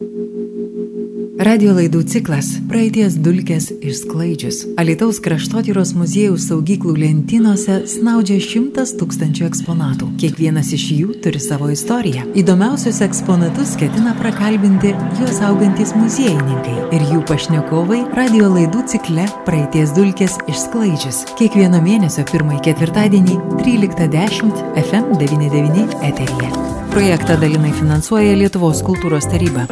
thank you Radio laidų ciklas Praeities dulkės išsklaidžius. Alitaus kraštotyros muziejaus saugyklų lentynose snaudžia šimtas tūkstančių eksponatų. Kiekvienas iš jų turi savo istoriją. Įdomiausius eksponatus ketina prakalbinti juos augantis muziejininkai ir jų pašnekovai radio laidų cikle Praeities dulkės išsklaidžius. Kiekvieno mėnesio pirmąjį ketvirtadienį 13.10 FM99 eteryje. Projektą dalinai finansuoja Lietuvos kultūros taryba.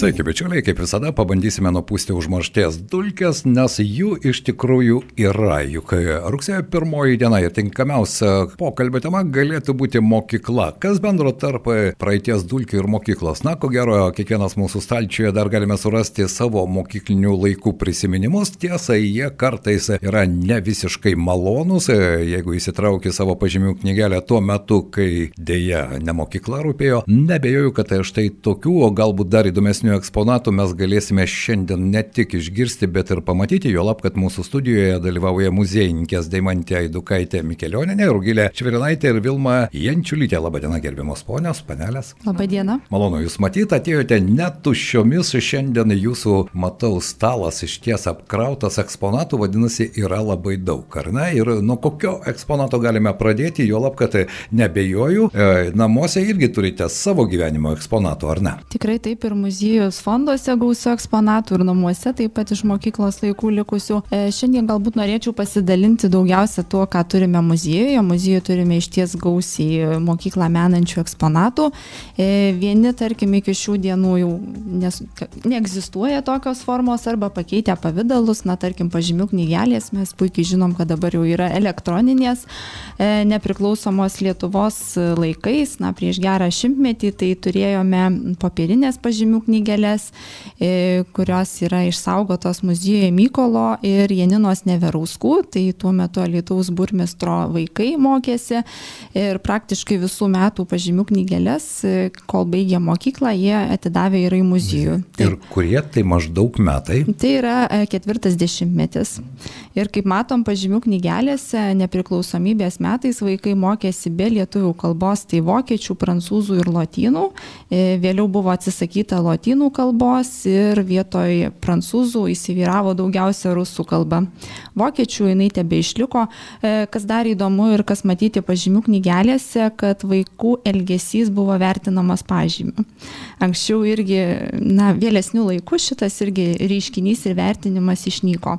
Sveiki, bičiuliai, kaip visada pabandysime nupūsti užmaršties dulkes, nes jų iš tikrųjų yra. Juk rugsėjo pirmoji diena ir tinkamiausia pokalbio tema galėtų būti mokykla. Kas bendro tarp praeities dulkių ir mokyklos? Na, ko gero, kiekvienas mūsų stalčiuje dar galime surasti savo mokyklinių laikų prisiminimus. Tiesa, jie kartais yra ne visiškai malonus, jeigu įsitrauki savo pažymių knygelę tuo metu, kai dėja ne mokykla rūpėjo. Nebejoju, kad tai štai tokių, o galbūt dar įdomesnių istorinių eksponatų mes galėsime šiandien ne tik išgirsti, bet ir pamatyti, jo lab, kad mūsų studijoje dalyvauja muziejininkės Daimantė Aidukaitė Mikelioninė, Rugilė Čvirinaitė ir Vilma Jančiulytė. Labadiena, gerbiamos ponios, panelės. Labadiena. Malonu Jūs matyti, atėjote net tuščiomis, šiandien Jūsų, matau, stalas iš ties apkrautas eksponatų, vadinasi, yra labai daug, ar ne? Ir nuo kokio eksponato galime pradėti, jo lab, kad nebejoju, e, namuose irgi turite savo gyvenimo eksponatų, ar ne? Tikrai taip ir muziejų muziejus fonduose gausių eksponatų ir namuose taip pat iš mokyklos laikų likusių. E, šiandien galbūt norėčiau pasidalinti daugiausia tuo, ką turime muziejuje. Muziejuje turime iš ties gausiai mokyklą menančių eksponatų. E, vieni, tarkim, iki šių dienų jau nes, neegzistuoja tokios formos arba pakeitę pavydalus, na, tarkim, pažymių knygelės, mes puikiai žinom, kad dabar jau yra elektroninės, e, nepriklausomos Lietuvos laikais, na, prieš gerą šimtmetį, tai turėjome popierinės pažymių knygelės knygeles, e, kurios yra išsaugotos muziejuje Mykolo ir Janinos Neverauskų, tai tuo metu Lietuvos burmistro vaikai mokėsi ir praktiškai visų metų pažymių knygeles, e, kol baigė mokyklą, jie atidavė ir į muziejų. Ir tai, kurie tai maždaug metai? Tai yra e, ketvirtas dešimtmetis. Ir kaip matom, pažymių knygelėse nepriklausomybės metais vaikai mokėsi be lietuvių kalbos, tai vokiečių, prancūzų ir lotynų. Vėliau buvo atsisakyta lotynų lotynų kalbos ir vietoj prancūzų įsivyravo daugiausia rusų kalba. Vokiečių jinai tebe išliko. E, kas dar įdomu ir kas matyti pažymių knygelėse, kad vaikų elgesys buvo vertinamas pažymiu. Anksčiau irgi, na, vėlesnių laikų šitas irgi reiškinys ir vertinimas išnyko.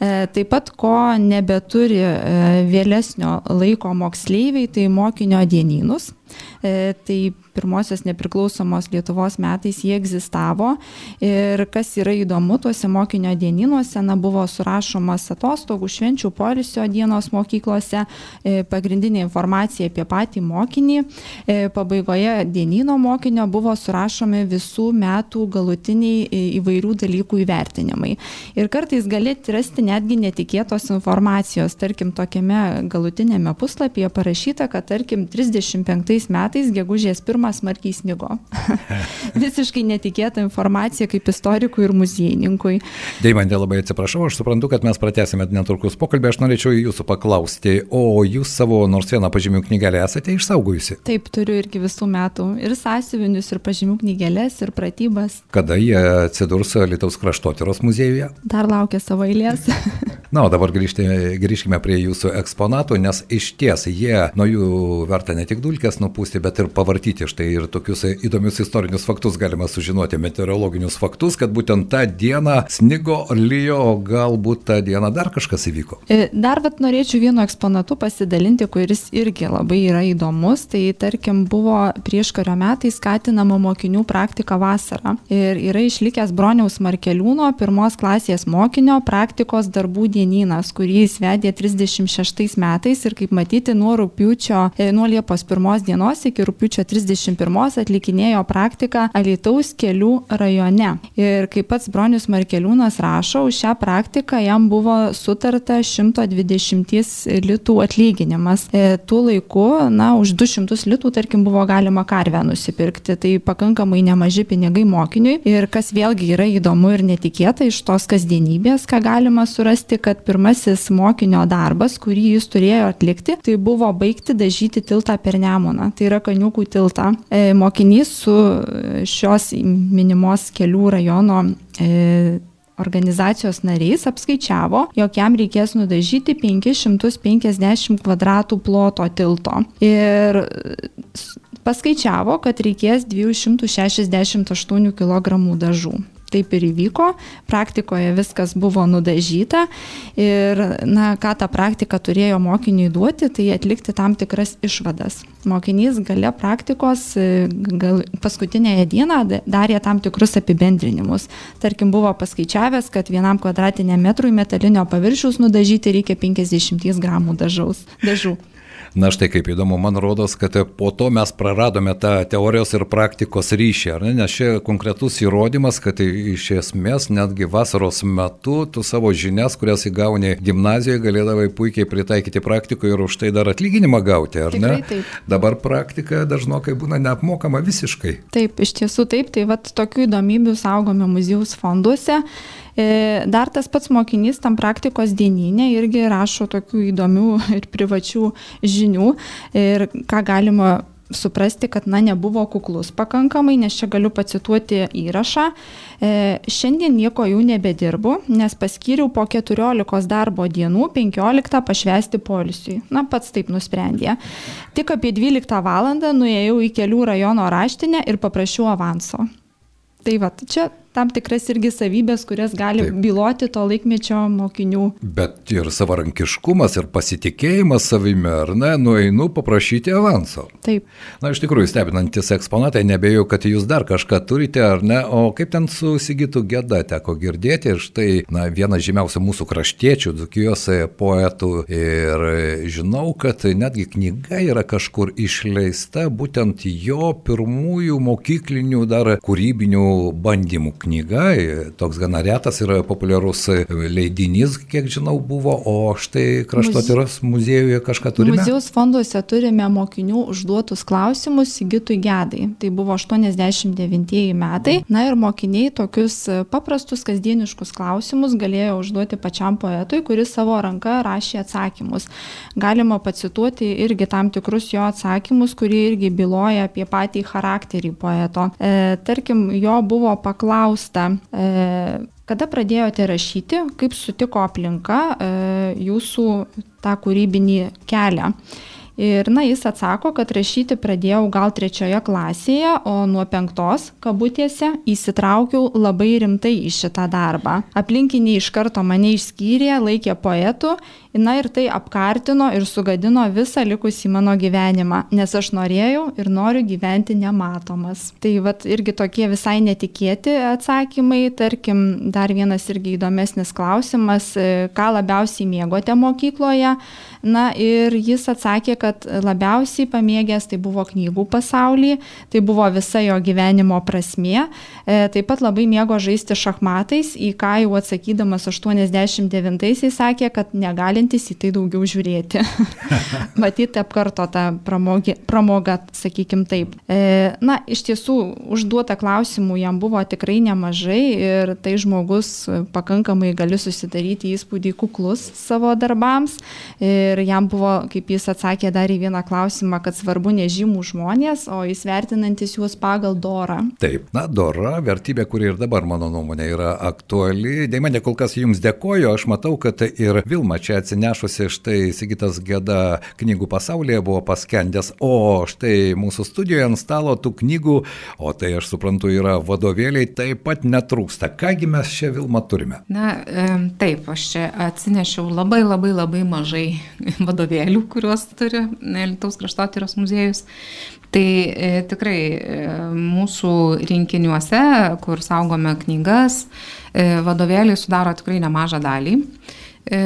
E, taip pat, ko nebeturi e, vėlesnio laiko moksleiviai, tai mokinio dienynus. Tai pirmosios nepriklausomos Lietuvos metais jie egzistavo ir kas yra įdomu, tuose mokinio dieninuose na, buvo surašomas atostogų, švenčių, polisio dienos mokyklose, e, pagrindinė informacija apie patį mokinį. E, pabaigoje dienino mokinio buvo surašomi visų metų galutiniai e, įvairių dalykų įvertinimai. Ir kartais galėti rasti netgi netikėtos informacijos, tarkim, tokiame galutinėme puslapyje parašyta, kad tarkim 35 metais gegužės 1 pirmas smarkiai snigo. Visiškai netikėta informacija kaip istorikui ir muziejininkui. Deimantė, labai atsiprašau, aš suprantu, kad mes pratęsime netrukus pokalbį, aš norėčiau jūsų paklausti, o jūs savo nors vieną pažymių knygelę esate išsaugojusi? Taip, turiu irgi visų metų ir sąsiuvinius, ir pažymių knygelės, ir pratybas. Kada jie atsidurs Lietuvos kraštotyros muziejuje? Dar laukia savo eilės. Na, o dabar grįžti, grįžkime prie jūsų eksponatų, nes iš ties jie nuo jų verta ne tik dulkės nupūsti, bet ir pavartyti štai ir tokius įdomius istorinius faktus galima sužinoti, meteorologinius faktus, kad būtent tą dieną snigo, lyjo, galbūt tą dieną dar kažkas įvyko. E, dar vat norėčiau vienu eksponatu pasidalinti, kuris irgi labai yra įdomus. Tai tarkim buvo prieš kario metai skatinama mokinių praktika vasarą. Ir yra išlikęs Broniaus Markeliūno pirmos klasės mokinio praktikos darbų dienynas, kurį jis vedė 36 metais ir kaip matyti nuo rūpiučio, e, nuo Liepos 1 dienos iki rūpiučio 30 21 atlikinėjo praktiką Alitaus kelių rajone. Ir kaip pats Bronius Markeliūnas rašo, už šią praktiką jam buvo sutarta 120 litų atlyginimas. E, tuo laiku, na, už 200 litų, tarkim, buvo galima karvę nusipirkti. Tai pakankamai nemaži pinigai mokiniui. Ir kas vėlgi yra įdomu ir netikėta iš tos kasdienybės, ką galima surasti, kad pirmasis mokinio darbas, kurį jis turėjo atlikti, tai buvo baigti dažyti tiltą per Nemoną, tai yra Kaniukų tiltą. E, mokinys su šios minimos kelių rajono e, organizacijos nariais apskaičiavo, jog jam reikės nudažyti 550 kvadratų ploto tilto. Ir paskaičiavo, kad reikės 268 kg dažų taip ir įvyko, praktikoje viskas buvo nudažyta ir, na, ką ta praktika turėjo mokiniui duoti, tai atlikti tam tikras išvadas. Mokinys gale praktikos gal, paskutinėje dieną darė tam tikrus apibendrinimus. Tarkim, buvo paskaičiavęs, kad vienam kvadratiniam metrui metalinio paviršiaus nudažyti reikia 50 gramų dažaus, dažų. Na štai kaip įdomu, man rodos, kad po to mes praradome tą teorijos ir praktikos ryšį, ne? Nes čia konkretus įrodymas, kad iš esmės netgi vasaros metu tu savo žinias, kurias įgauni gimnazijoje, galėdavai puikiai pritaikyti praktikoje ir už tai dar atlyginimą gauti, ar Tikrai, ne? Taip. Dabar praktika dažnokai būna neapmokama visiškai. Taip, iš tiesų taip, tai vat tokių įdomybių saugome muziejaus fonduose. E, dar tas pats mokinys tam praktikos dieninė irgi rašo tokių įdomių ir privačių žinių ir ką galima suprasti, kad na, nebuvo kuklus pakankamai, nes čia galiu pacituoti įrašą. E, šiandien nieko jau nebedirbu, nes paskyriau po 14 darbo dienų 15 pašvesti polisiui. Na, pats taip nusprendė. Tik apie 12 val. nuėjau į kelių rajono raštinę ir paprašiau avanso. Tai va, čia tam tikras irgi savybės, kurias gali Taip. byloti to laikmečio mokinių. Bet ir savarankiškumas, ir pasitikėjimas savimi, ar ne, nueinu paprašyti avanso. Taip. Na, iš tikrųjų, stebinantis eksponatai, nebejau, kad jūs dar kažką turite, ar ne, o kaip ten su Sigitu Geda teko girdėti, ir štai, na, vienas žymiausių mūsų kraštiečių, Dzukijos poetų, ir žinau, kad netgi knyga yra kažkur išleista, būtent jo pirmųjų mokyklinių dar kūrybinių bandymų knyga toks gana retas ir populiarus leidinys, kiek žinau, buvo, o štai kraštotyros muziejuje kažką turime. Muziejus fonduose turime mokinių užduotus klausimus Sigitui Gedai. Tai buvo 89 metai. Na ir mokiniai tokius paprastus kasdieniškus klausimus galėjo užduoti pačiam poetui, kuris savo ranka rašė atsakymus. Galima pacituoti irgi tam tikrus jo atsakymus, kurie irgi byloja apie patį charakterį poeto. E, tarkim, jo buvo paklausta, klausta, e, kada pradėjote rašyti, kaip sutiko aplinka e, jūsų tą kūrybinį kelią. Ir, na, jis atsako, kad rašyti pradėjau gal trečioje klasėje, o nuo penktos, kabutėse, įsitraukiau labai rimtai į šitą darbą. Aplinkiniai iš karto mane išskyrė, laikė poetu, na ir tai apkartino ir sugadino visą likusį mano gyvenimą, nes aš norėjau ir noriu gyventi nematomas. Tai vat irgi tokie visai netikėti atsakymai, tarkim, dar vienas irgi įdomesnis klausimas, ką labiausiai mėgote mokykloje. Na ir jis atsakė, kad labiausiai pamėgęs tai buvo knygų pasaulį, tai buvo visa jo gyvenimo prasmė. E, taip pat labai mėgo žaisti šachmatais, į ką jau atsakydamas 89-aisiais sakė, kad negalintis į tai daugiau žiūrėti. Matyti apkarto tą pramogį, pramogą, sakykim taip. E, na, iš tiesų, užduota klausimų jam buvo tikrai nemažai ir tai žmogus pakankamai gali susidaryti įspūdį kuklus savo darbams. E, ir jam buvo, kaip jis atsakė dar į vieną klausimą, kad svarbu nežymų žmonės, o jis vertinantis juos pagal dorą. Taip, na, dora, vertybė, kuri ir dabar, mano nuomonė, yra aktuali. Deimantė, kol kas jums dėkoju, aš matau, kad ir Vilma čia atsinešusi štai Sigitas Geda knygų pasaulyje buvo paskendęs, o štai mūsų studijoje ant stalo tų knygų, o tai aš suprantu yra vadovėliai, taip pat netrūksta. Kągi mes čia Vilma turime? Na, taip, aš čia atsinešiau labai labai labai mažai vadovėlių, kuriuos turi Lietuvos kraštotyros muziejus. Tai e, tikrai e, mūsų rinkiniuose, kur saugome knygas, e, vadovėliai sudaro tikrai nemažą dalį. E,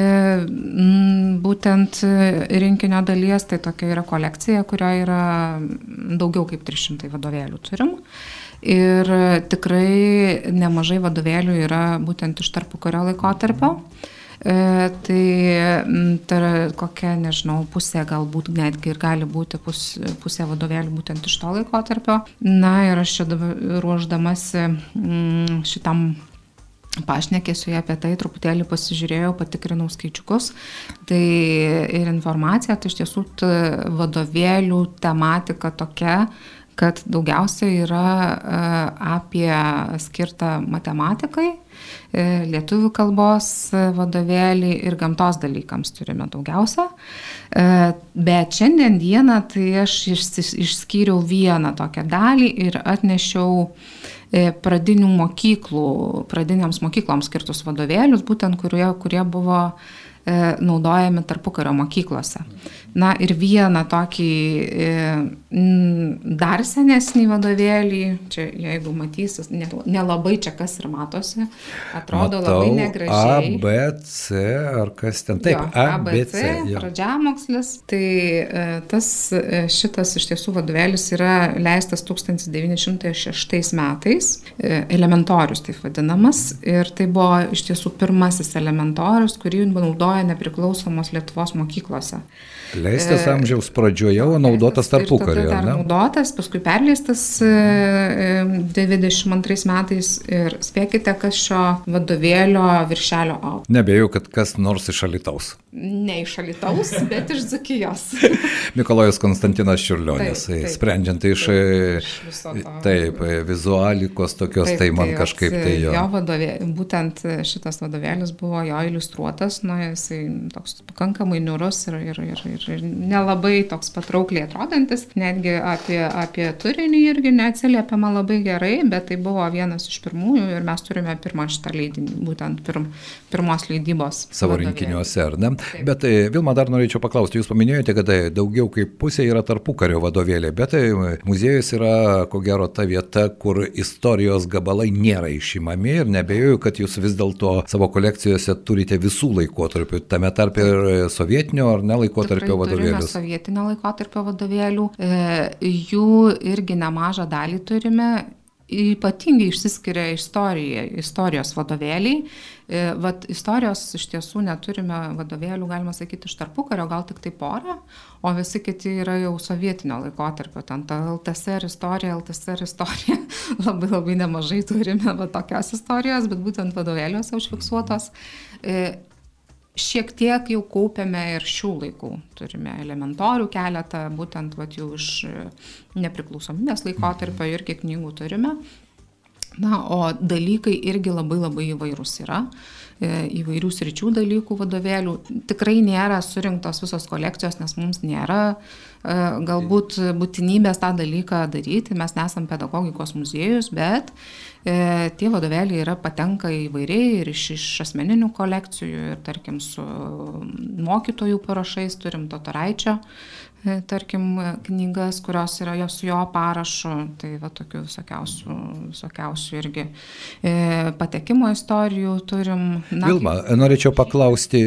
būtent rinkinio dalies, tai tokia yra kolekcija, kurioje yra daugiau kaip 300 vadovėlių turim. Ir tikrai nemažai vadovėlių yra būtent iš tarpu kurio laikotarpio. tarpio. E, tai yra kokia, nežinau, pusė galbūt netgi ir gali būti pus, pusė vadovėlių būtent iš to laikotarpio. Na ir aš čia dabar ruoždamasi šitam pašnekėsiu apie tai, truputėlį pasižiūrėjau, patikrinau skaičiukus. Tai ir informacija, tai iš tiesų vadovėlių tematika tokia, kad daugiausia yra apie skirtą matematikai, e, lietuvių kalbos vadovėlį ir gamtos dalykams turime daugiausia. E, bet šiandien dieną tai aš išskyriau vieną tokią dalį ir atnešiau E, pradinių mokyklų, pradinėms mokykloms skirtus vadovėlius, būtent kurie, kurie buvo e, naudojami tarpukario mokyklose. Na ir vieną tokį e, dar senesnį vadovėlį, čia jeigu matysis, nelabai čia kas ir matosi, atrodo Matau, labai negražiai. A, B, C, ar kas ten taip, jo, A, B, C. Pradžiamokslis. Tai e, tas šitas iš tiesų vadovėlis yra leistas 1906 metais, elementorius taip vadinamas, ir tai buvo iš tiesų pirmasis elementorius, kurį naudoja nepriklausomos Lietuvos mokyklose. Leistas amžiaus pradžioje, o naudotas tarpukario. Naudotas, paskui perleistas 92 metais ir spėkite, kas šio vadovėlio viršelio autorius. Nebėjau, kad kas nors iš Alitaus. Ne iš Alitaus, bet iš Dzukijos. Mikolojus Konstantinas Čiurlionis, taip, taip, sprendžiant iš, iš taip, vizualikos tokios, taip, tai man tai kažkaip tai jo. Jo vadovėlis, būtent šitas vadovėlis buvo jo iliustruotas, nu, jisai toks pakankamai niurus ir, ir, ir, ir ir nelabai toks patraukliai atrodantis, netgi apie, apie turinį irgi neatsiliepiama labai gerai, bet tai buvo vienas iš pirmųjų ir mes turime pirmą šitą leidinį, būtent pirm, pirmos leidybos. Savo vadovėlį. rinkiniuose, ar ne? Taip. Bet e, Vilma dar norėčiau paklausti, jūs paminėjote, kad e, daugiau kaip pusė yra tarpukario vadovėliai, bet e, muziejus yra ko gero ta vieta, kur istorijos gabalai nėra išimami ir nebejoju, kad jūs vis dėlto savo kolekcijose turite visų laikotarpių, tame tarp ir sovietinio ar ne laikotarpio vadovėlius. Turime sovietinio laikotarpio vadovėlių, e, jų irgi nemažą dalį turime. Ypatingai išsiskiria istorija, istorijos vadovėliai. E, vat istorijos iš tiesų neturime vadovėlių, galima sakyti, iš tarpukario, gal tik tai porą, o visi kiti yra jau sovietinio laikotarpio. Ten ta LTSR istorija, LTSR istorija. labai labai nemažai turime va, tokios istorijos, bet būtent vadovėliuose užfiksuotos. E, Šiek tiek jau kaupiame ir šių laikų. Turime elementorių keletą, būtent vat, jau iš nepriklausomybės laikotarpio irgi knygų turime. Na, o dalykai irgi labai labai įvairūs yra. E, įvairių sričių dalykų vadovėlių. Tikrai nėra surinktos visos kolekcijos, nes mums nėra e, galbūt būtinybės tą dalyką daryti. Mes nesam pedagogikos muziejus, bet E, tie vadovėliai yra patenka įvairiai ir iš, iš asmeninių kolekcijų, ir tarkim su mokytojų parašais turim Totoraičio E, tarkim, knygas, kurios yra jos su jo parašu, tai va tokių visokiausių, visokiausių irgi e, patekimo istorijų turim. Na, Vilma, norėčiau paklausti,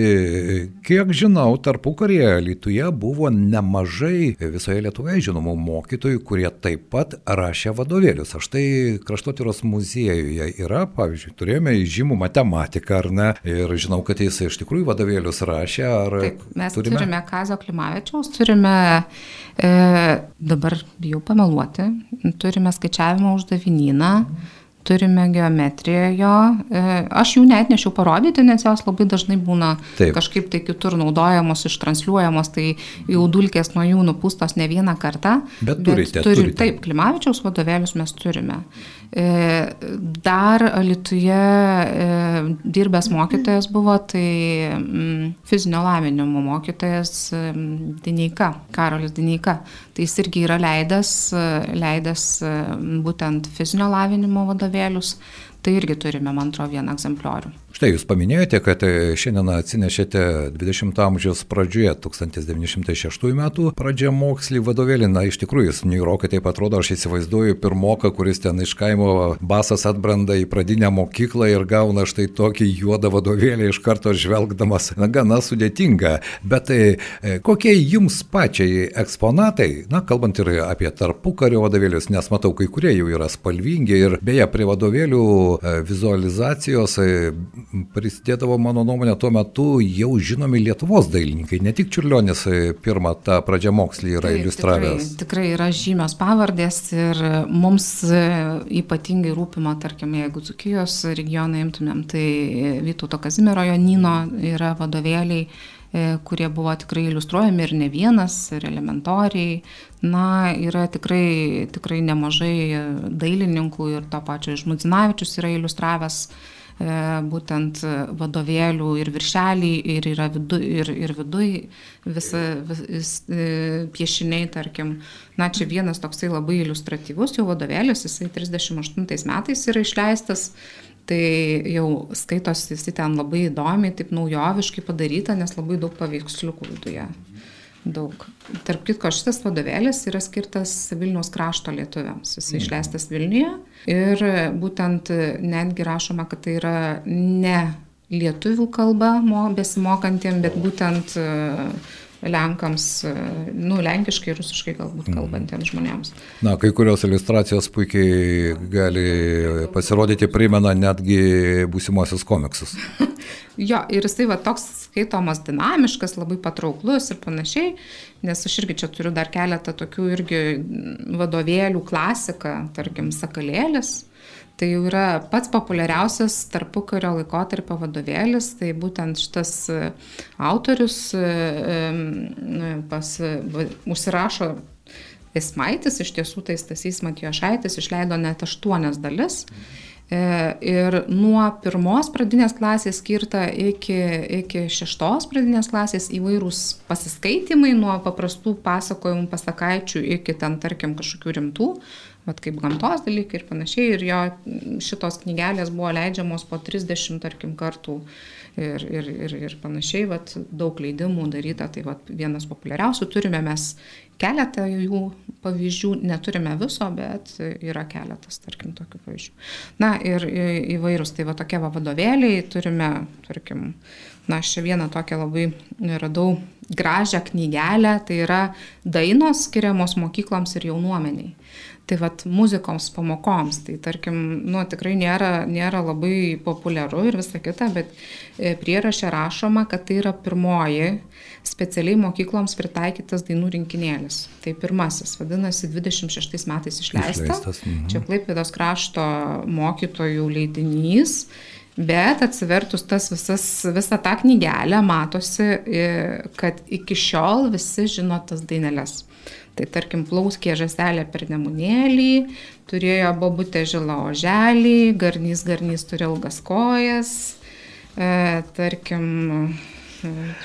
kiek žinau, tarpu karėje Lietuvoje buvo nemažai visoje Lietuvoje žinomų mokytojų, kurie taip pat rašė vadovėlius. Aš tai kraštotyros muziejuje yra, pavyzdžiui, turėjome žymų matematiką, ar ne, ir žinau, kad jis iš tikrųjų vadovėlius rašė. Taip, mes turime, turime Kazio Klimavičiaus, turime e, dabar bijau pameluoti, turime skaičiavimo uždavinyną, turime geometriją jo. E, aš jų net nešiau parodyti, nes jos labai dažnai būna Taip. kažkaip tai kitur naudojamos, ištransliuojamos, tai jau dulkės nuo jų nupūstos ne vieną kartą. Bet turite. Bet turi, turite. Taip, Klimavičiaus vadovėlius mes turime. E, dar Alituje e, dirbęs mokytojas buvo, tai mm, fizinio lavinimo mokytojas Dineika, Karolis Dineika. Tai jis irgi yra leidęs, leidęs būtent fizinio lavinimo vadovėlius. Tai irgi turime, man atrodo, vieną egzempliorių. Štai jūs paminėjote, kad e, šiandien atsinešėte 20-ojo amžiaus pradžioje, 1906 metų pradžią mokslį vadovėlį. Na, iš tikrųjų, jis niurokai taip atrodo, aš įsivaizduoju pirmoką, kuris ten iš kaimo basas atbranda į pradinę mokyklą ir gauna štai tokį juodą vadovėlį iš karto žvelgdamas. Na, gana sudėtinga. Bet tai, kokie jums pačiai eksponatai, na, kalbant ir apie tarpukario vadovėlius, nes matau, kai kurie jau yra spalvingi ir beje, prie vadovėlių vizualizacijos prisidėdavo, mano nuomonė, tuo metu jau žinomi Lietuvos dailininkai, ne tik Čiurlionis pirmą tą pradžią mokslį yra Taip, iliustravęs. Tikrai, tikrai yra žymios pavardės ir mums ypatingai rūpima, tarkim, jeigu Dzukijos regioną imtumėm, tai Vytauto Kazimiero Jonino yra vadovėliai E, kurie buvo tikrai iliustruojami ir ne vienas, ir elementoriai. Na, yra tikrai, tikrai nemažai dailininkų ir to pačio Žmudzinavičius yra iliustravęs e, būtent vadovėlių ir viršelį, ir yra vidu, ir, ir viduj visa vis, e, piešiniai, tarkim. Na, čia vienas toksai labai iliustratyvus jau vadovėlis, jisai 38 metais yra išleistas tai jau skaitosi jisai ten labai įdomiai, taip naujoviškai padaryta, nes labai daug paveiksliukų viduje. Daug. Tarp kitko, šitas vadovėlis yra skirtas Vilniaus krašto lietuviams. Jis mhm. išleistas Vilniuje ir būtent netgi rašoma, kad tai yra ne lietuvių kalba besimokantiem, bet būtent uh, Lenkams, nu, lenkiškai, rusiškai galbūt mhm. kalbantiems žmonėms. Na, kai kurios iliustracijos puikiai gali pasirodyti, primena netgi būsimosius komiksus. jo, ir jisai va toks skaitomas dinamiškas, labai patrauklus ir panašiai, nes aš irgi čia turiu dar keletą tokių irgi vadovėlių klasiką, tarkim, sakalėlis Tai jau yra pats populiariausias tarpukario laikotarpio vadovėlis, tai būtent šitas e, autorius e, e, pas, užsirašo Esmaitis, iš tiesų tai Stasys Matijošaitis išleido net aštuonias dalis. Ir nuo pirmos pradinės klasės skirta iki, iki šeštos pradinės klasės įvairūs pasiskaitimai, nuo paprastų pasakojimų pasakaičių iki ten, tarkim, kažkokių rimtų vat kaip gamtos dalykai ir panašiai. Ir jo šitos knygelės buvo leidžiamos po 30, tarkim, kartų ir, ir, ir, ir panašiai, vat daug leidimų daryta. Tai vat vienas populiariausių turime mes keletą jų pavyzdžių, neturime viso, bet yra keletas, tarkim, tokių pavyzdžių. Na ir įvairūs, tai va tokie va vadovėliai, turime, tarkim, na aš čia vieną tokią labai radau gražią knygelę, tai yra dainos skiriamos mokykloms ir jaunuomeniai. Tai vad muzikoms pamokoms, tai tarkim, nu, tikrai nėra, nėra labai populiaru ir visa kita, bet e, prierašė rašoma, kad tai yra pirmoji specialiai mokykloms pritaikytas dainų rinkinėlis. Tai pirmasis, vadinasi, 26 metais išleistas. išleistas mhm. Čia Klaipėdos krašto mokytojų leidinys. Bet atsivertus tas visas, visą tą knygelę matosi, kad iki šiol visi žino tas dainelės. Tai tarkim, plauskė žaselė per nemunėlį, turėjo babutė žilą oželį, garnys garnys turi ilgas kojas, e, tarkim,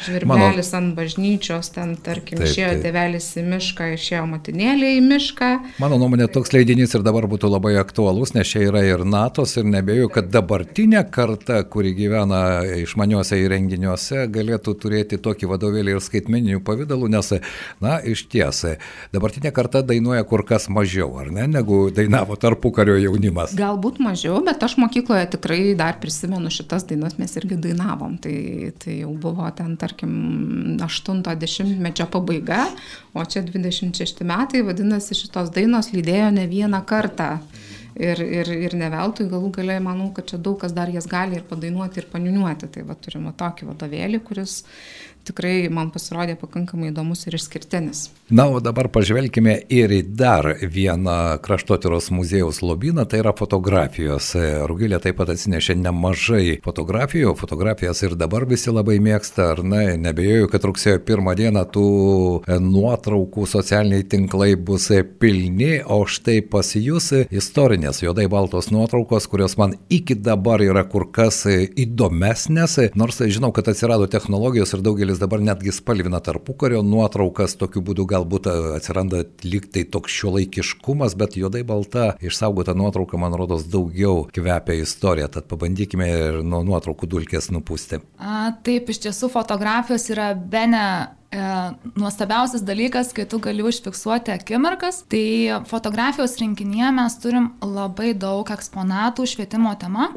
Žvirbelis Mano... ant bažnyčios, ten, tarkim, taip, išėjo taip. tėvelis į mišką, išėjo motinėlė į mišką. Mano nuomonė, toks leidinys ir dabar būtų labai aktualus, nes čia yra ir NATOS ir nebejoju, kad dabartinė karta, kuri gyvena išmaniuose įrenginiuose, galėtų turėti tokį vadovėlį ir skaitmeninių pavydalų, nes, na, iš ties, dabartinė karta dainuoja kur kas mažiau, ar ne, negu dainavo tarpu kario jaunimas. Galbūt mažiau, bet aš mokykloje tikrai dar prisimenu šitas dainas, mes irgi dainavom, tai, tai jau buvo ten, tarkim, 80-mečio pabaiga, o čia 26 metai, vadinasi, šitos dainos lydėjo ne vieną kartą. Ir, ir, ir ne veltui galų galiai manau, kad čia daug kas dar jas gali ir padainuoti, ir paniuniuoti. Tai va turime tokį vadovėlį, kuris tikrai man pasirodė pakankamai įdomus ir išskirtinis. Na, o dabar pažvelkime ir į dar vieną kraštotyros muziejaus lobyną, tai yra fotografijos. Rugilė taip pat atsinešė nemažai fotografijų, fotografijas ir dabar visi labai mėgsta, ar ne, nebejoju, kad rugsėjo pirmą dieną tų nuotraukų socialiniai tinklai bus pilni, o štai pas jūs istorinės juodai baltos nuotraukos, kurios man iki dabar yra kur kas įdomesnės, nors žinau, kad atsirado technologijos ir daugelis daugelis dabar netgi spalvina tarpukario nuotraukas, tokiu būdu galbūt atsiranda liktai toks šiuolaikiškumas, bet juodai balta išsaugota nuotrauka, man rodos, daugiau kvepia istoriją, tad pabandykime ir nuo nuotraukų dulkės nupūsti. A, taip, iš tiesų fotografijos yra be ne e, nuostabiausias dalykas, kai tu gali užfiksuoti akimirkas. Tai fotografijos rinkinyje mes turim labai daug eksponatų švietimo tema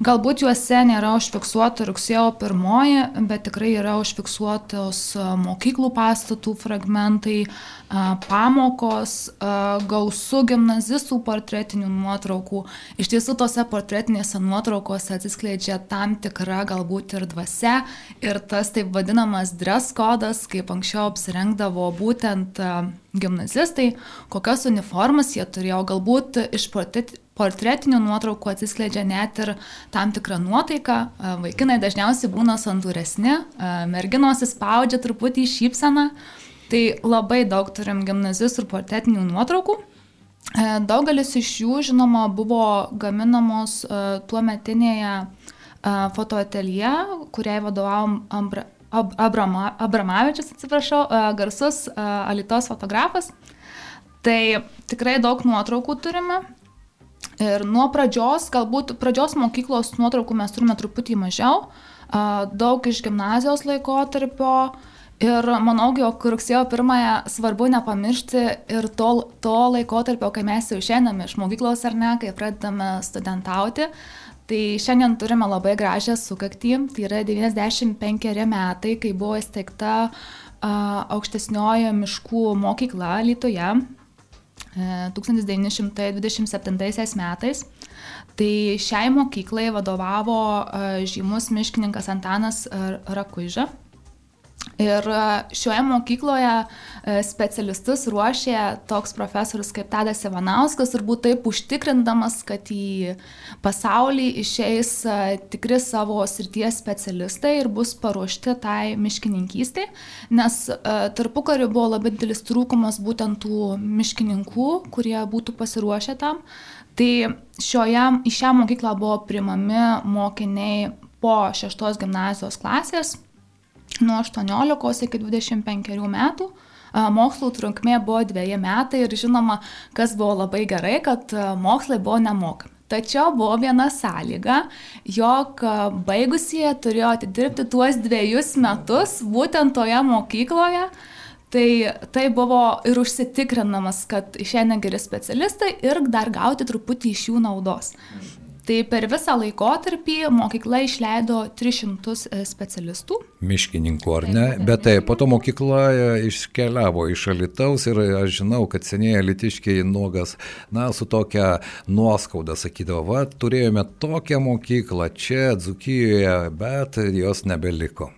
Galbūt juose nėra užfiksuota rugsėjo pirmoji, bet tikrai yra užfiksuotos mokyklų pastatų fragmentai, pamokos, gausų gimnazistų portretinių nuotraukų. Iš tiesų, tose portretinėse nuotraukose atsiskleidžia tam tikra galbūt ir dvasia ir tas taip vadinamas dress kodas, kaip anksčiau apsirengdavo būtent gimnazistai, kokias uniformas jie turėjo, galbūt iš portretinių portretinių nuotraukų atsiskleidžia net ir tam tikra nuotaika. Vaikinai dažniausiai būna santūresni, merginos įspaudžia truputį šypseną. Tai labai daug turim gimnazistų ir portretinių nuotraukų. Daugelis iš jų, žinoma, buvo gaminamos tuo metinėje fotoatelje, kuriai vadovavom Ambra, Ab, Abrama, Abramavičius, atsiprašau, garsus Alitos fotografas. Tai tikrai daug nuotraukų turime, Ir nuo pradžios, galbūt pradžios mokyklos nuotraukų mes turime truputį mažiau, daug iš gimnazijos laikotarpio. Ir manau, jog rugsėjo pirmąją svarbu nepamiršti ir to, to laikotarpio, kai mes jau išeiname iš mokyklos ar ne, kai pradedame studentauti. Tai šiandien turime labai gražią sukaktį, tai yra 95 metai, kai buvo įsteigta aukštesnioji miškų mokykla Lietuvoje, 1927 metais. Tai šiai mokyklai vadovavo e, žymus miškininkas Antanas Rakuiža. Ir e, šioje mokykloje e, specialistus ruošė toks profesorius kaip Tadas Ivanauskas, turbūt taip užtikrindamas, kad į pasaulį išeis e, tikri savo srities specialistai ir bus paruošti tai miškininkystai, nes tarpu kariu buvo labai didelis trūkumas būtent tų miškininkų, kurie būtų pasiruošę tam. Tai šioje, į šią mokyklą buvo primami mokiniai po šeštos gimnazijos klasės nuo 18 iki 25 metų. Mokslų trunkmė buvo dviejai metai ir žinoma, kas buvo labai gerai, kad mokslai buvo nemokami. Tačiau buvo viena sąlyga, jog baigusieji turėjo atidirbti tuos dviejus metus būtent toje mokykloje. Tai tai buvo ir užsitikrinamas, kad išeina geri specialistai ir dar gauti truputį iš jų naudos. Tai per visą laikotarpį mokykla išleido 300 e, specialistų. Miškininkų, ar ne? Bet tai po to mokykla e, iškeliavo iš Alitaus ir aš žinau, kad seniai alitiškiai nuogas, na, su tokia nuoskauda sakydavo, va, turėjome tokią mokyklą čia, Dzukijoje, bet jos nebeliko.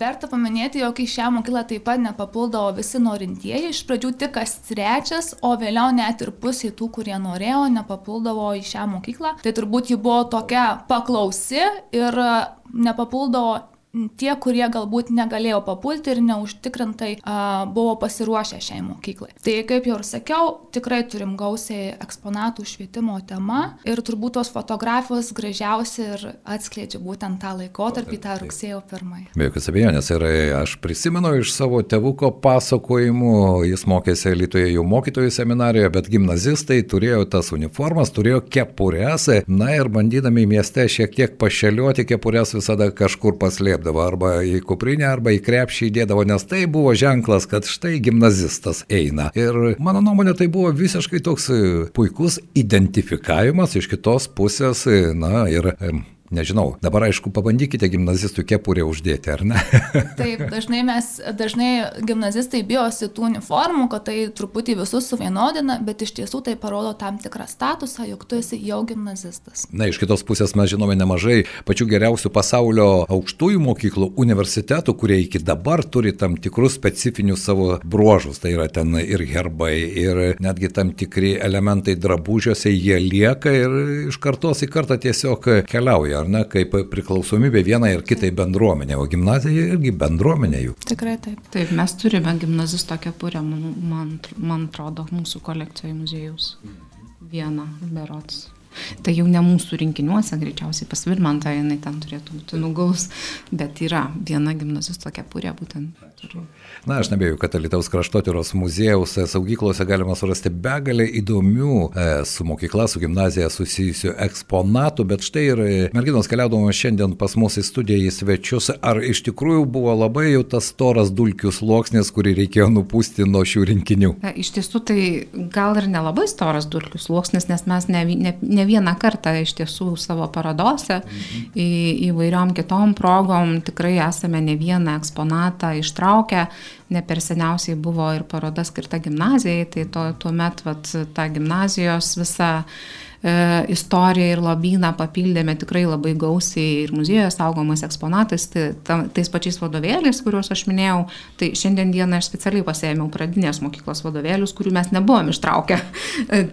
Verta paminėti, jog į šią mokyklą taip pat nepapuldavo visi norintieji, iš pradžių tik kas trečias, o vėliau net ir pusė tų, kurie norėjo, nepapuldavo į šią mokyklą. Tai turbūt ji buvo tokia paklausi ir nepapuldavo tie, kurie galbūt negalėjo papulti ir neužtikrintai a, buvo pasiruošę šiai mokyklai. Tai kaip jau ir sakiau, tikrai turim gausiai eksponatų švietimo tema ir turbūt tos fotografijos gražiausiai ir atskleidžia būtent tą laikotarpį, tą rugsėjo pirmąjį. Be jokios abejonės ir aš prisimenu iš savo tėvuko pasakojimų, jis mokėsi Lietuvoje jau mokytojų seminarijoje, bet gimnazistai turėjo tas uniformas, turėjo kepurės, na ir bandydami mieste šiek tiek pašeliuoti kepurės visada kažkur paslėpti slėpdavo arba į kuprinę, arba į krepšį įdėdavo, nes tai buvo ženklas, kad štai gimnazistas eina. Ir mano nuomonė tai buvo visiškai toks puikus identifikavimas iš kitos pusės, na ir Nežinau, dabar aišku, pabandykite gimnazistų kepurę uždėti, ar ne? Taip, dažnai mes, dažnai gimnazistai bijosi tų uniformų, kad tai truputį visus suvienodina, bet iš tiesų tai parodo tam tikrą statusą, jog tu esi jau gimnazistas. Na, iš kitos pusės mes žinome nemažai pačių geriausių pasaulio aukštųjų mokyklų, universitetų, kurie iki dabar turi tam tikrus specifinius savo bruožus. Tai yra ten ir herbai, ir netgi tam tikri elementai drabužiuose, jie lieka ir iš kartos į kartą tiesiog keliauja ar ne, kaip priklausomybė vienai ir kitai bendruomenė, o gimnazija irgi bendruomenė jų. Tikrai taip. Taip, mes turime gimnazisto kepurę, man, man, man atrodo, mūsų kolekcijoje muziejus. Vieną berots. Tai jau ne mūsų rinkiniuose, greičiausiai pas Vilmantą jinai ten turėtų būti nugaus, bet yra viena gimnazisto kepurė būtent. Na, aš nebėjau, kad Lietuvos kraštotyros muziejaus saugyklose galima surasti begalę įdomių e, su mokykla, su gimnazija susijusių eksponatų, bet štai ir merginos keliaudamos šiandien pas mus į studiją į svečius, ar iš tikrųjų buvo labai jau tas storas dulkių sluoksnis, kurį reikėjo nupūsti nuo šių rinkinių? Na, iš tiesų tai gal ir nelabai storas dulkių sluoksnis, nes mes ne, ne, ne vieną kartą iš tiesų savo parodose, į, įvairiom kitom progom tikrai esame ne vieną eksponatą ištraukę, ne per seniausiai buvo ir paroda skirta gimnazijai, tai tuo, tuo met vat, ta gimnazijos visa istoriją ir lobyną papildėme tikrai labai gausiai ir muziejuje saugomais eksponatais, tai, ta, tais pačiais vadovėliais, kuriuos aš minėjau. Tai šiandien dieną aš specialiai pasėmiau pradinės mokyklos vadovėlius, kurių mes nebuvom ištraukę.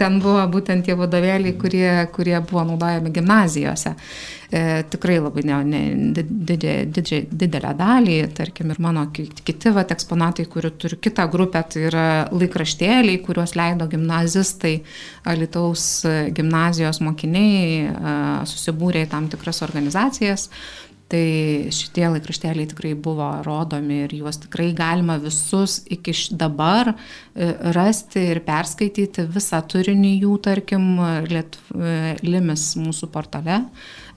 Ten buvo būtent tie vadovėliai, kurie, kurie buvo naudojami gimnazijose e, tikrai labai ne, ne, didė, didė, didelę dalį, tarkim ir mano kiti vat, eksponatai, kurių turiu kitą grupę, tai yra laikraštėliai, kuriuos leido gimnazistai, Alitaus gimnazijos mokiniai, e, susibūrė į tam tikras organizacijas. Tai šitie laikraštėliai tikrai buvo rodomi ir juos tikrai galima visus iki dabar e, rasti ir perskaityti visą turinį jų, tarkim, Liet, e, Limis mūsų portale.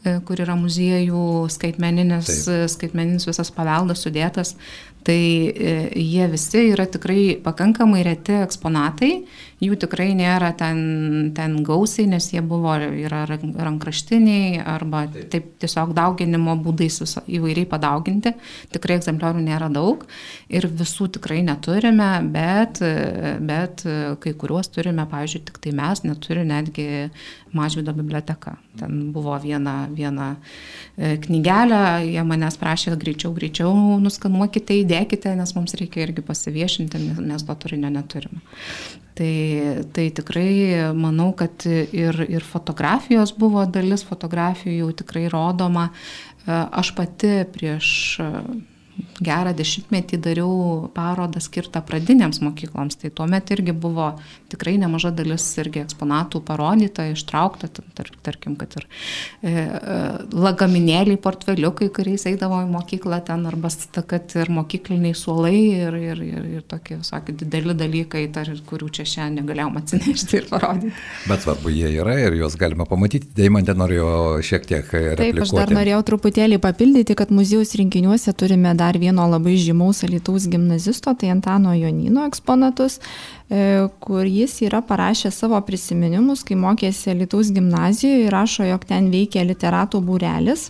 E, kur yra muziejų skaitmeninis, Taip. skaitmeninis visas paveldas sudėtas. Tai e, jie visi yra tikrai pakankamai reti eksponatai, jų tikrai nėra ten, ten gausiai, nes jie buvo yra rankraštiniai arba taip, tiesiog dauginimo būdais viso, įvairiai padauginti. Tikrai egzempliorių nėra daug ir visų tikrai neturime, bet, bet kai kuriuos turime, pavyzdžiui, tik tai mes, neturi netgi Mažvido biblioteka. Ten buvo viena, viena e, knygelė, jie manęs prašė greičiau, greičiau nuskanuokite, įdėkite, nes mums reikia irgi pasiviešinti, nes to turinio neturime. Tai, tai tikrai manau, kad ir, ir fotografijos buvo dalis, fotografijų jau tikrai rodoma. E, aš pati prieš gerą dešimtmetį dariau parodą skirtą pradinėms mokykloms, tai tuomet irgi buvo tikrai nemaža dalis irgi eksponatų parodyta, ištraukta, tar, tarkim, kad ir e, e, lagaminėliai, portfeliukai, kuriais eidavo į mokyklą ten, arba kad ir mokykliniai suolai ir, ir, ir, ir tokie, sakė, dideli dalykai, tar, kurių čia šiandien negalėjom atsinešti ir parodyti. Bet svarbu, jie yra ir juos galima pamatyti. Deimantė norėjo šiek tiek replikuoti. Taip, aš dar norėjau truputėlį papildyti, kad muziejus rinkiniuose turime dar vieno labai žymaus Alitaus gimnazisto, tai Antano Jonino eksponatus. E, kur jis yra parašęs savo prisiminimus, kai mokėsi Lietuvos gimnazijoje ir rašo, jog ten veikia literatų būrelis,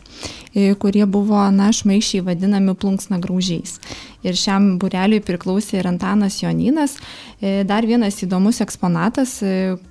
e, kurie buvo, na, šmaišiai vadinami plunksna graužiais. Ir šiam būreliui priklausė ir Antanas Joninas. E, dar vienas įdomus eksponatas,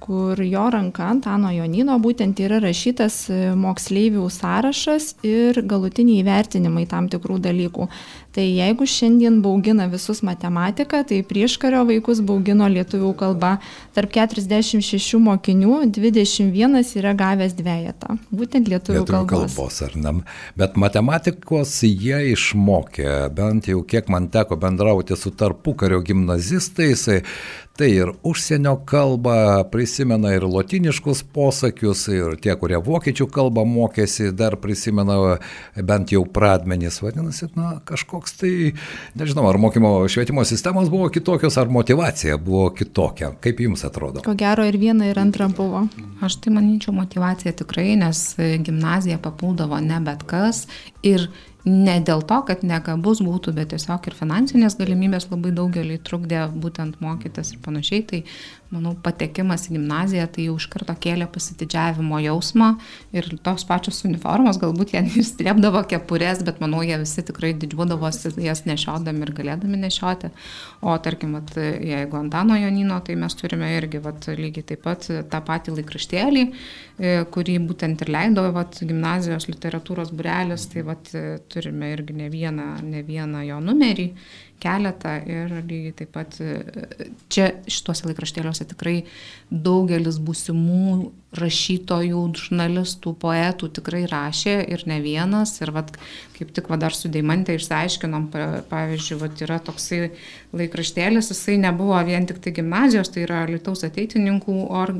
kur jo ranka Antano Jonino būtent yra rašytas moksleivių sąrašas ir galutiniai įvertinimai tam tikrų dalykų. Tai jeigu šiandien baugina visus matematika, tai prieškario vaikus baugino lietuvių kalba. Tarp 46 mokinių 21 yra gavęs dviejatą. Būtent lietuvių, lietuvių kalbos. kalbos ar ne? Bet matematikos jie išmokė, bent jau kiek man teko bendrauti su tarpukario gimnazistais, Tai ir užsienio kalbą prisimena ir lotiniškus posakius, ir tie, kurie vokiečių kalbą mokėsi, dar prisimena bent jau pradmenys. Vadinasi, na, kažkoks tai, nežinau, ar mokymo švietimo sistemos buvo kitokios, ar motivacija buvo kitokia. Kaip jums atrodo? Ko gero ir viena, ir antra buvo. Aš tai manyčiau motivacija tikrai, nes gimnazija papuldavo ne bet kas ir ne dėl to, kad negabus būtų, bet tiesiog ir finansinės galimybės labai daugelį trukdė būtent mokytis ir panašiai. Tai manau, patekimas į gimnaziją tai jau iš karto kėlė pasididžiavimo jausmą ir tos pačios uniformos, galbūt jie išstrėpdavo kepurės, bet manau, jie visi tikrai didžiuodavosi jas nešiodami ir galėdami nešioti. O tarkim, vat, jeigu Antano Jonino, tai mes turime irgi vat, lygiai taip pat tą patį laikraštėlį, e, kurį būtent ir leido vat, gimnazijos literatūros burelis, tai vat, turime irgi ne vieną, ne vieną jo numerį keletą ir lygiai taip pat e, čia šituose laikraštėliuose tikrai daugelis būsimų rašytojų, žurnalistų, poetų tikrai rašė ir ne vienas. Ir vat, kaip tik va, dar su Deimantė išsiaiškinom, pavyzdžiui, vat, yra toksai laikraštėlis, jisai nebuvo vien tik tai gimnazijos, tai yra Lietuvos ateitininkų or,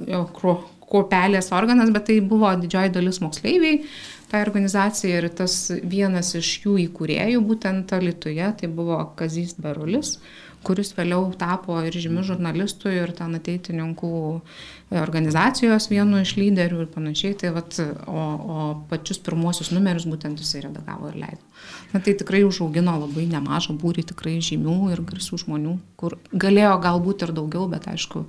kopelės organas, bet tai buvo didžioji dalis moksleiviai tai organizacijai ir tas vienas iš jų įkūrėjų būtent Lietuvoje tai buvo Kazys Berulis, kuris vėliau tapo ir žymių žurnalistų ir ten ateitininkų organizacijos vienu iš lyderių ir panašiai, tai vat, o, o pačius pirmuosius numerius būtent jisai redagavo ir leido. Na tai tikrai užaugino labai nemažą būrį tikrai žymių ir garsių žmonių, kur galėjo galbūt ir daugiau, bet aišku,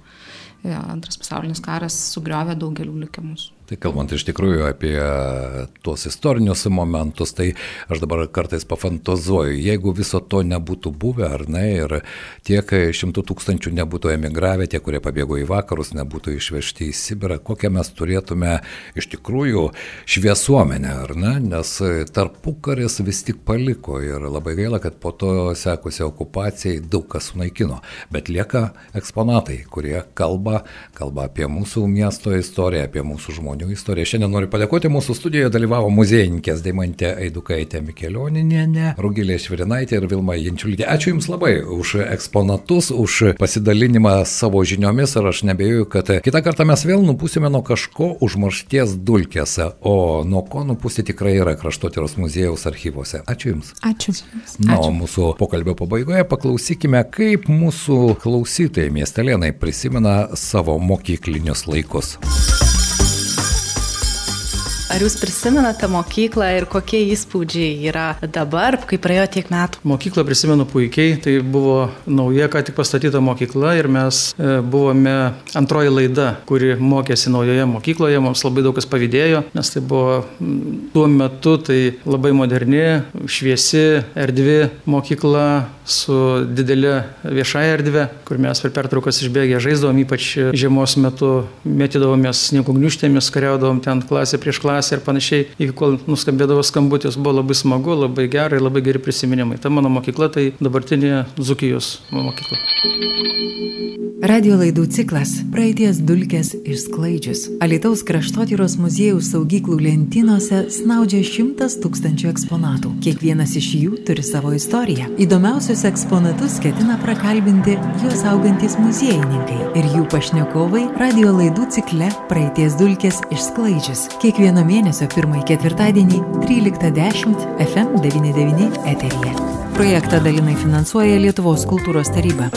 antras pasaulinis karas sugriovė daugelių likimus. Tai kalbant iš tikrųjų apie tuos istorinius momentus, tai aš dabar kartais pafantazuoju, jeigu viso to nebūtų buvę, ar ne, ir tiek šimtų tūkstančių nebūtų emigravę, tie, kurie pabėgo į vakarus, nebūtų išvežti į Sibirą, kokią mes turėtume iš tikrųjų šviesuomenę, ar ne, nes tarpukaris vis tik paliko ir labai gaila, kad po to sekusi okupacijai daug kas sunaikino, bet lieka eksponatai, kurie kalba, kalba apie mūsų miesto istoriją, apie mūsų žmonių žmonių istorija. Šiandien noriu padėkoti mūsų studijoje dalyvavo muziejininkės Daimantė Eidukaitė Mikelioninė, Rugilė Švirinaitė ir Vilma Jančiulytė. Ačiū Jums labai už eksponatus, už pasidalinimą savo žiniomis ir aš nebejoju, kad kitą kartą mes vėl nupūsime nuo kažko užmaršties dulkėse, o nuo ko nupūsti tikrai yra kraštotyros muziejaus archyvose. Ačiū Jums. Ačiū. Na, o mūsų pokalbio pabaigoje paklausykime, kaip mūsų klausytojai miestelėnai prisimena savo mokyklinius laikus. Ar jūs prisimenate mokyklą ir kokie įspūdžiai yra dabar, kai praėjo tiek metų? Mokyklą prisimenu puikiai, tai buvo nauja, ką tik pastatyta mokykla ir mes e, buvome antroji laida, kuri mokėsi naujoje mokykloje, mums labai daug kas pavydėjo, nes tai buvo tuo metu tai labai moderni, šviesi, erdvi mokykla su didelė viešąja erdvė, kur mes per pertraukas išbėgę žaisdavom, ypač žiemos metu mėtydavomės sniego gniuštėmis, kariaudavom ten klasę prieš klasę ir panašiai, iki kol nuskambėdavo skambutis, buvo labai smagu, labai gerai, labai geri prisiminimai. Ta mano mokykla tai dabartinė Zukijos mokykla. Radio laidų ciklas Praeities dulkės išsklaidžius. Alitaus kraštotyros muziejų saugyklų lentynose snaudžia šimtas tūkstančių eksponatų. Kiekvienas iš jų turi savo istoriją. Įdomiausius eksponatus ketina prakalbinti juos augantis muziejininkai ir jų pašnekovai radio laidų cikle Praeities dulkės išsklaidžius. Kiekvieno mėnesio pirmąjį ketvirtadienį 13.10 FM99 eteryje. Projektą dalinai finansuoja Lietuvos kultūros taryba.